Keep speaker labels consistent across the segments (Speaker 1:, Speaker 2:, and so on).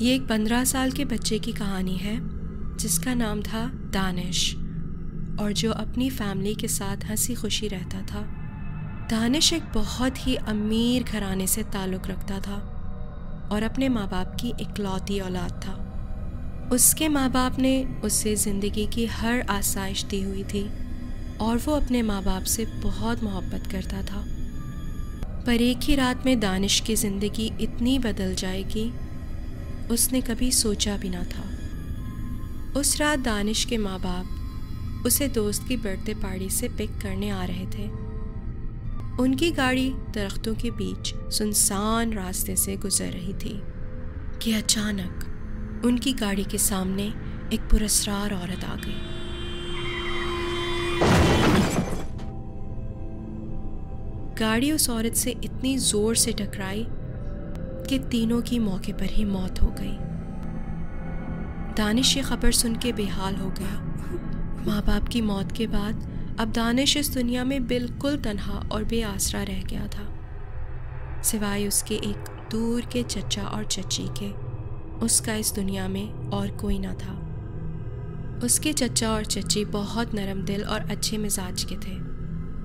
Speaker 1: ये एक पंद्रह साल के बच्चे की कहानी है, जिसका नाम था दानिश, और जो अपनी फैमिली के साथ हँसी खुशी रहता था। दानिश एक बहुत ही अमीर घराने से ताल्लुक़ रखता था और अपने माँ बाप की इकलौती औलाद था। उसके माँ बाप ने उससे ज़िंदगी की हर आसाइश दी हुई थी और वो अपने माँ बाप से बहुत मोहब्बत करता था। पर एक ही रात में दानिश की ज़िंदगी इतनी बदल जाएगी उसने कभी सोचा भी ना था। उस रात दानिश के माँ बाप उसे दोस्त की बर्थडे पार्टी से पिक करने आ रहे थे। उनकी गाड़ी दरख्तों के बीच सुनसान रास्ते से गुजर रही थी कि अचानक उनकी गाड़ी के सामने एक पुरस्कार औरत आ गई। गाड़ी उस औरत से इतनी ज़ोर से टकराई कि तीनों की मौके पर ही मौत हो गई। दानिश ये खबर सुन के बेहाल हो गया। माँ बाप की मौत के बाद अब दानिश इस दुनिया में बिल्कुल तनहा और बेआसरा रह गया था। सिवाय उसके एक दूर के चचा और चची के, उसका इस दुनिया में और कोई ना था। उसके चचा और चची बहुत नरम दिल और अच्छे मिजाज के थे।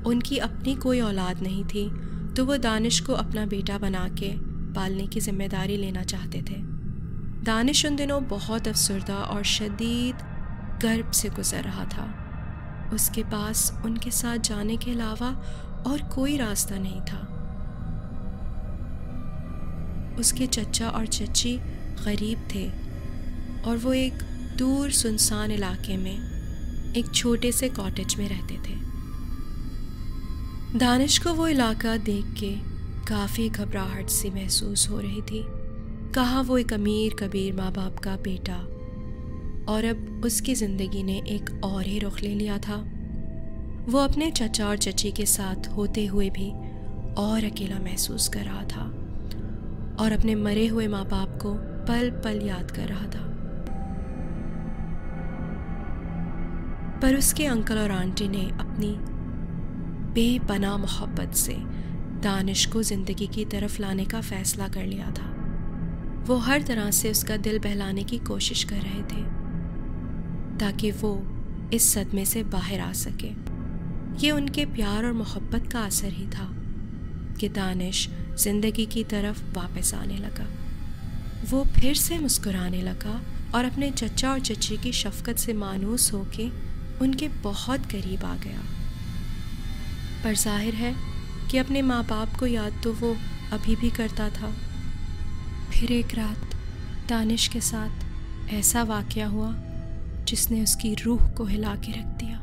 Speaker 1: उनकी अपनी कोई औलाद नहीं थी तो वो दानिश को अपना बेटा बना के पालने की ज़िम्मेदारी लेना चाहते थे। दानिश उन दिनों बहुत अफसरदा और शदीद गर्भ से गुजर रहा था। उसके पास, उनके साथ जाने के अलावा और कोई रास्ता नहीं था। उसके चचा और चची गरीब थे और वो एक दूर सुनसान इलाके में, एक छोटे से कॉटेज में रहते थे। दानिश को वो इलाका देख के काफ़ी घबराहट सी महसूस हो रही थी। कहा वो एक अमीर कबीर माँ बाप का बेटा। और अब उसकी ज़िंदगी ने एक और ही रुख ले लिया था। वो अपने चचा और चची के साथ होते हुए भी और अकेला महसूस कर रहा था और अपने मरे हुए माँ बाप को पल पल याद कर रहा था। पर उसके अंकल और आंटी ने अपनी बेपना मोहब्बत से दानिश को ज़िंदगी की तरफ़ लाने का फ़ैसला कर लिया था। वो हर तरह से उसका दिल बहलाने की कोशिश कर रहे थे, ताकि वो इस सदमे से बाहर आ सके। ये उनके प्यार और मोहब्बत का असर ही था कि दानिश ज़िंदगी की तरफ़ वापस आने लगा। वो फिर से मुस्कुराने लगा और अपने चचा और चची की शफकत से मानूस होके उनके बहुत करीब आ गया। पर ज़ाहिर है कि अपने माँ बाप को याद तो वो अभी भी करता था। फिर एक रात दानिश के साथ ऐसा वाक़ हुआ जिसने उसकी रूह को हिला के रख दिया।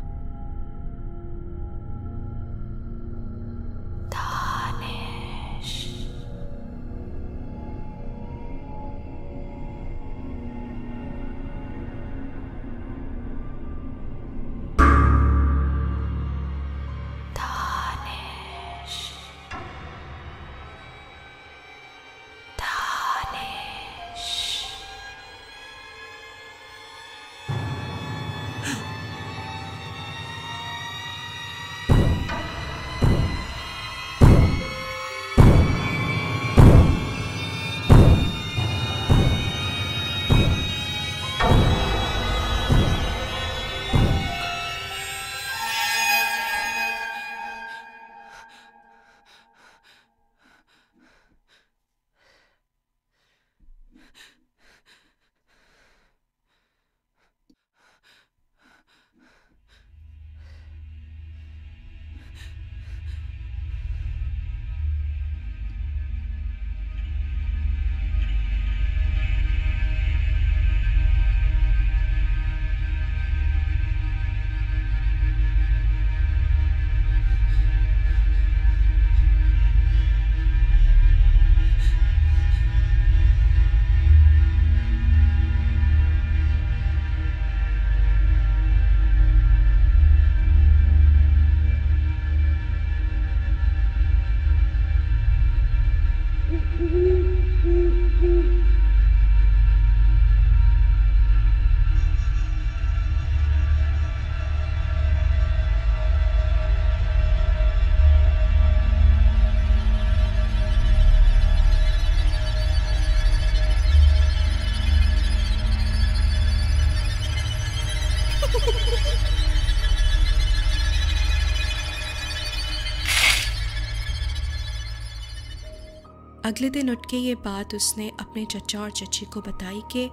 Speaker 1: अगले दिन उठ के ये बात उसने अपने चचा और चची को बताई कि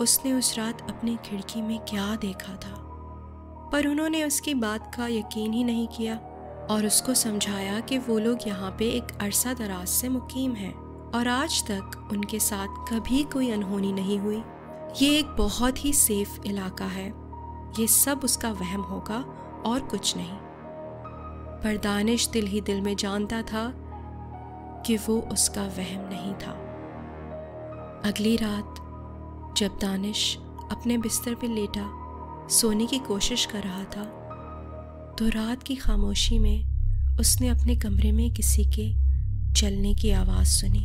Speaker 1: उसने उस रात अपनी खिड़की में क्या देखा था। पर उन्होंने उसकी बात का यकीन ही नहीं किया और उसको समझाया कि वो लोग यहाँ पे एक अरसा दराज से मुकीम हैं और आज तक उनके साथ कभी कोई अनहोनी नहीं हुई। ये एक बहुत ही सेफ़ इलाका है। ये सब उसका वहम होगा और कुछ नहीं। पर दानिश दिल ही दिल में जानता था कि वो उसका वहम नहीं था। अगली रात, जब दानिश अपने बिस्तर पर लेटा, सोने की कोशिश कर रहा था तो रात की खामोशी में उसने अपने कमरे में किसी के चलने की आवाज़ सुनी।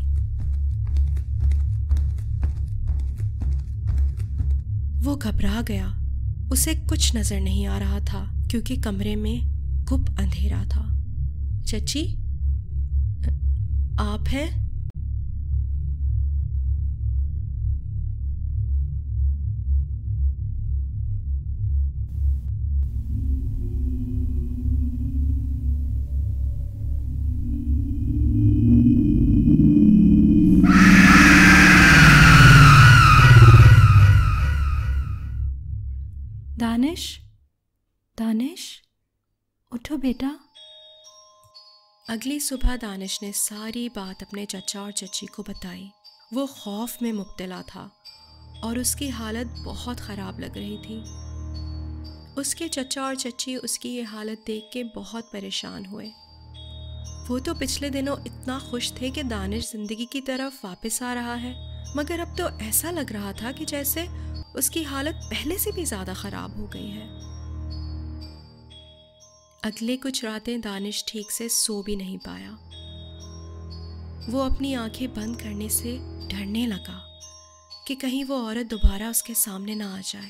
Speaker 1: वो घबरा गया। उसे कुछ नज़र नहीं आ रहा था, क्योंकि कमरे में गुप अंधेरा था। चची? आप हैं? दानिश? दानिश? उठो बेटा। अगली सुबह दानिश ने सारी बात अपने चचा और चची को बताई। वो खौफ में मुबतला था और उसकी हालत बहुत ख़राब लग रही थी। उसके चचा और चची उसकी ये हालत देख के बहुत परेशान हुए। वो तो पिछले दिनों इतना खुश थे कि दानिश ज़िंदगी की तरफ़ वापस आ रहा है, मगर अब तो ऐसा लग रहा था कि जैसे उसकी हालत पहले से भी ज़्यादा ख़राब हो गई है। अगले कुछ रातें दानिश ठीक से सो भी नहीं पाया। वो अपनी आँखें बंद करने से डरने लगा कि कहीं वो औरत दोबारा उसके सामने ना आ जाए।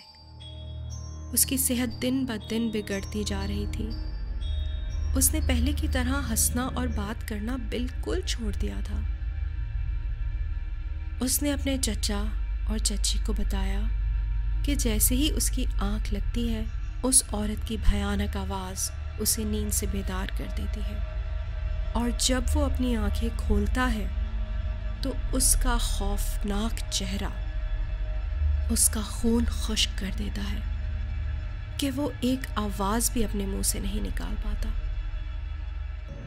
Speaker 1: उसकी सेहत दिन ब दिन बिगड़ती जा रही थी। उसने पहले की तरह हंसना और बात करना बिल्कुल छोड़ दिया था। उसने अपने चचा और चची को बताया कि जैसे ही उसकी आँख लगती है, उस औरत की भयानक आवाज़ उसे नींद से बेदार कर देती है। और जब वो अपनी आँखें खोलता है तो उसका खौफनाक चेहरा उसका खून खुश्क कर देता है कि वो एक आवाज़ भी अपने मुँह से नहीं निकाल पाता।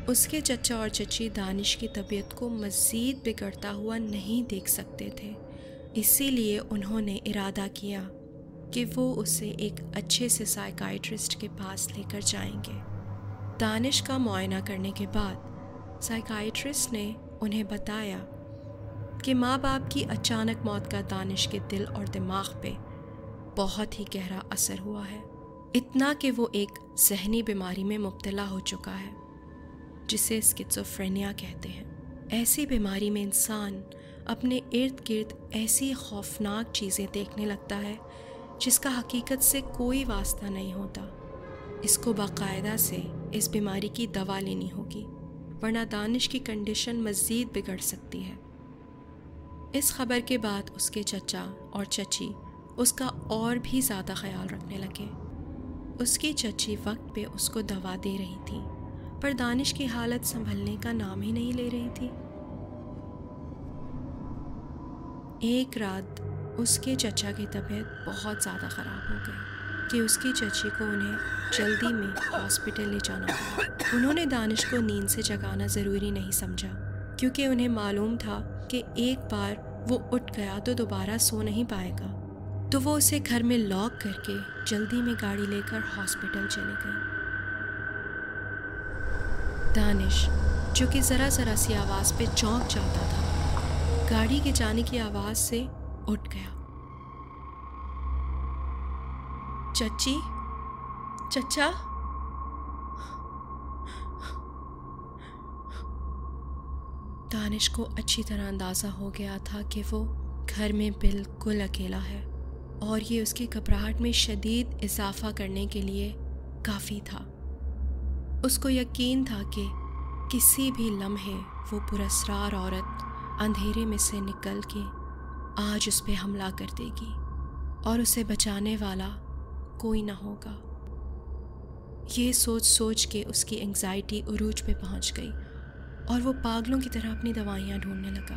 Speaker 1: उसके चचा और चची दानिश की तबीयत को मज़ीद बिगड़ता हुआ नहीं देख सकते थे, इसीलिए उन्होंने इरादा किया कि वो उसे एक अच्छे से साइकाइट्रिस्ट के पास लेकर जाएँगे। दानिश का मुआयना करने के बाद साइकाइट्रिस्ट ने उन्हें बताया कि माँ बाप की अचानक मौत का दानिश के दिल और दिमाग पे बहुत ही गहरा असर हुआ है। इतना कि वो एक जहनी बीमारी में मुब्तला हो चुका है, जिसे स्किट्सोफ्रेनिया कहते हैं। ऐसी बीमारी में इंसान अपने इर्द गिर्द ऐसी खौफनाक चीज़ें देखने लगता है जिसका हकीकत से कोई वास्ता नहीं होता। इसको बाकायदा से इस बीमारी की दवा लेनी होगी, वरना दानिश की कंडीशन मज़ीद बिगड़ सकती है। इस खबर के बाद उसके चचा और चची उसका और भी ज़्यादा ख्याल रखने लगे। उसकी चची वक्त पे उसको दवा दे रही थी, पर दानिश की हालत संभलने का नाम ही नहीं ले रही थी। एक रात उसके चचा की तबीयत बहुत ज़्यादा ख़राब हो गई कि उसकी चची को उन्हें जल्दी में हॉस्पिटल ले जाना पड़ा। उन्होंने दानिश को नींद से जगाना ज़रूरी नहीं समझा, क्योंकि उन्हें मालूम था कि एक बार वो उठ गया तो दोबारा सो नहीं पाएगा। तो वो उसे घर में लॉक करके जल्दी में गाड़ी लेकर हॉस्पिटल चले गए। दानिश, जो कि ज़रा ज़रा सी आवाज़ पे चौंक जाता था, गाड़ी के जाने की आवाज़ से उठ गया। चची चचा दानिश को अच्छी तरह अंदाज़ा हो गया था कि वो घर में बिल्कुल अकेला है और ये उसकी घबराहट में शदीद इजाफा करने के लिए काफ़ी था। उसको यकीन था कि किसी भी लम्हे वो पुरस्रार औरत अंधेरे में से निकल के आज उस पर हमला कर देगी और उसे बचाने वाला कोई ना होगा। ये सोच सोच के उसकी एंजाइटी उरूज पे पहुँच गई और वो पागलों की तरह अपनी दवाइयाँ ढूँढने लगा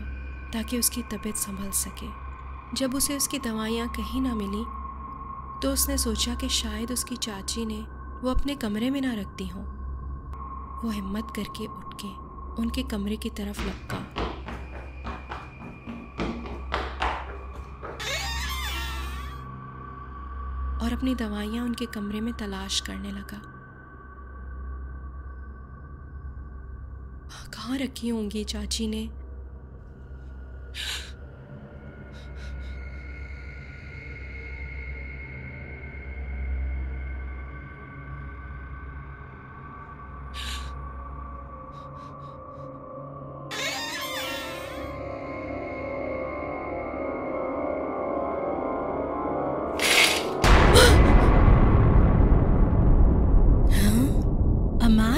Speaker 1: ताकि उसकी तबीयत संभल सके। जब उसे उसकी दवाइयाँ कहीं ना मिली तो उसने सोचा कि शायद उसकी चाची ने वो अपने कमरे में ना रखती हों। वो हिम्मत करके उठ के उनके कमरे की तरफ़ लपका। और अपनी दवाइयाँ उनके कमरे में तलाश करने लगा। कहाँ रखी होंगी चाची ने?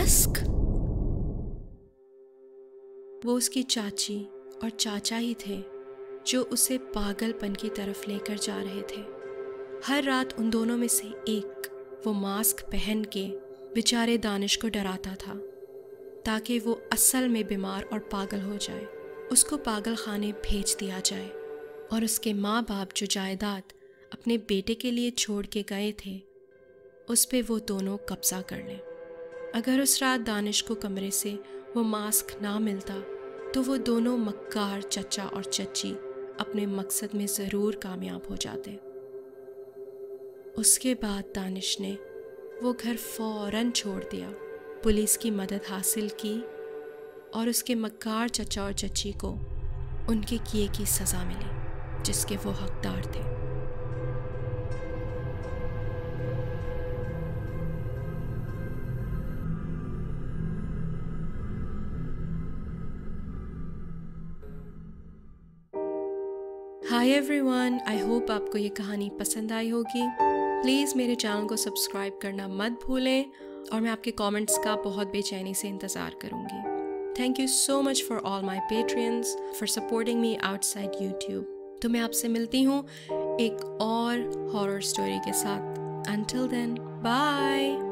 Speaker 1: Mask? वो उसकी चाची और चाचा ही थे, जो उसे पागलपन की तरफ़ लेकर जा रहे थे। हर रात उन दोनों में से एक वो मास्क पहन के बेचारे दानिश को डराता था, ताकि वो असल में बीमार और पागल हो जाए। उसको पागल खाने भेज दिया जाए और उसके माँ बाप जो जायदाद अपने बेटे के लिए छोड़ के गए थे, उस पर वो दोनों कब्जा कर लें। अगर उस रात दानिश को कमरे से वो मास्क ना मिलता तो वो दोनों मक्कार चचा और चची अपने मकसद में ज़रूर कामयाब हो जाते। उसके बाद दानिश ने वो घर फ़ौरन छोड़ दिया। पुलिस की मदद हासिल की और उसके मक्कार चचा और चची को उनके किए की सज़ा मिली, जिसके वो हकदार थे। हाय एवरीवन आई होप आपको ये कहानी पसंद आई होगी। प्लीज़ मेरे चैनल को सब्सक्राइब करना मत भूलें और मैं आपके कमेंट्स का बहुत बेचैनी से इंतज़ार करूँगी। Thank you so much for all my patrons for supporting me outside YouTube तो मैं आपसे मिलती हूँ एक और हॉरर स्टोरी के साथ। Until then bye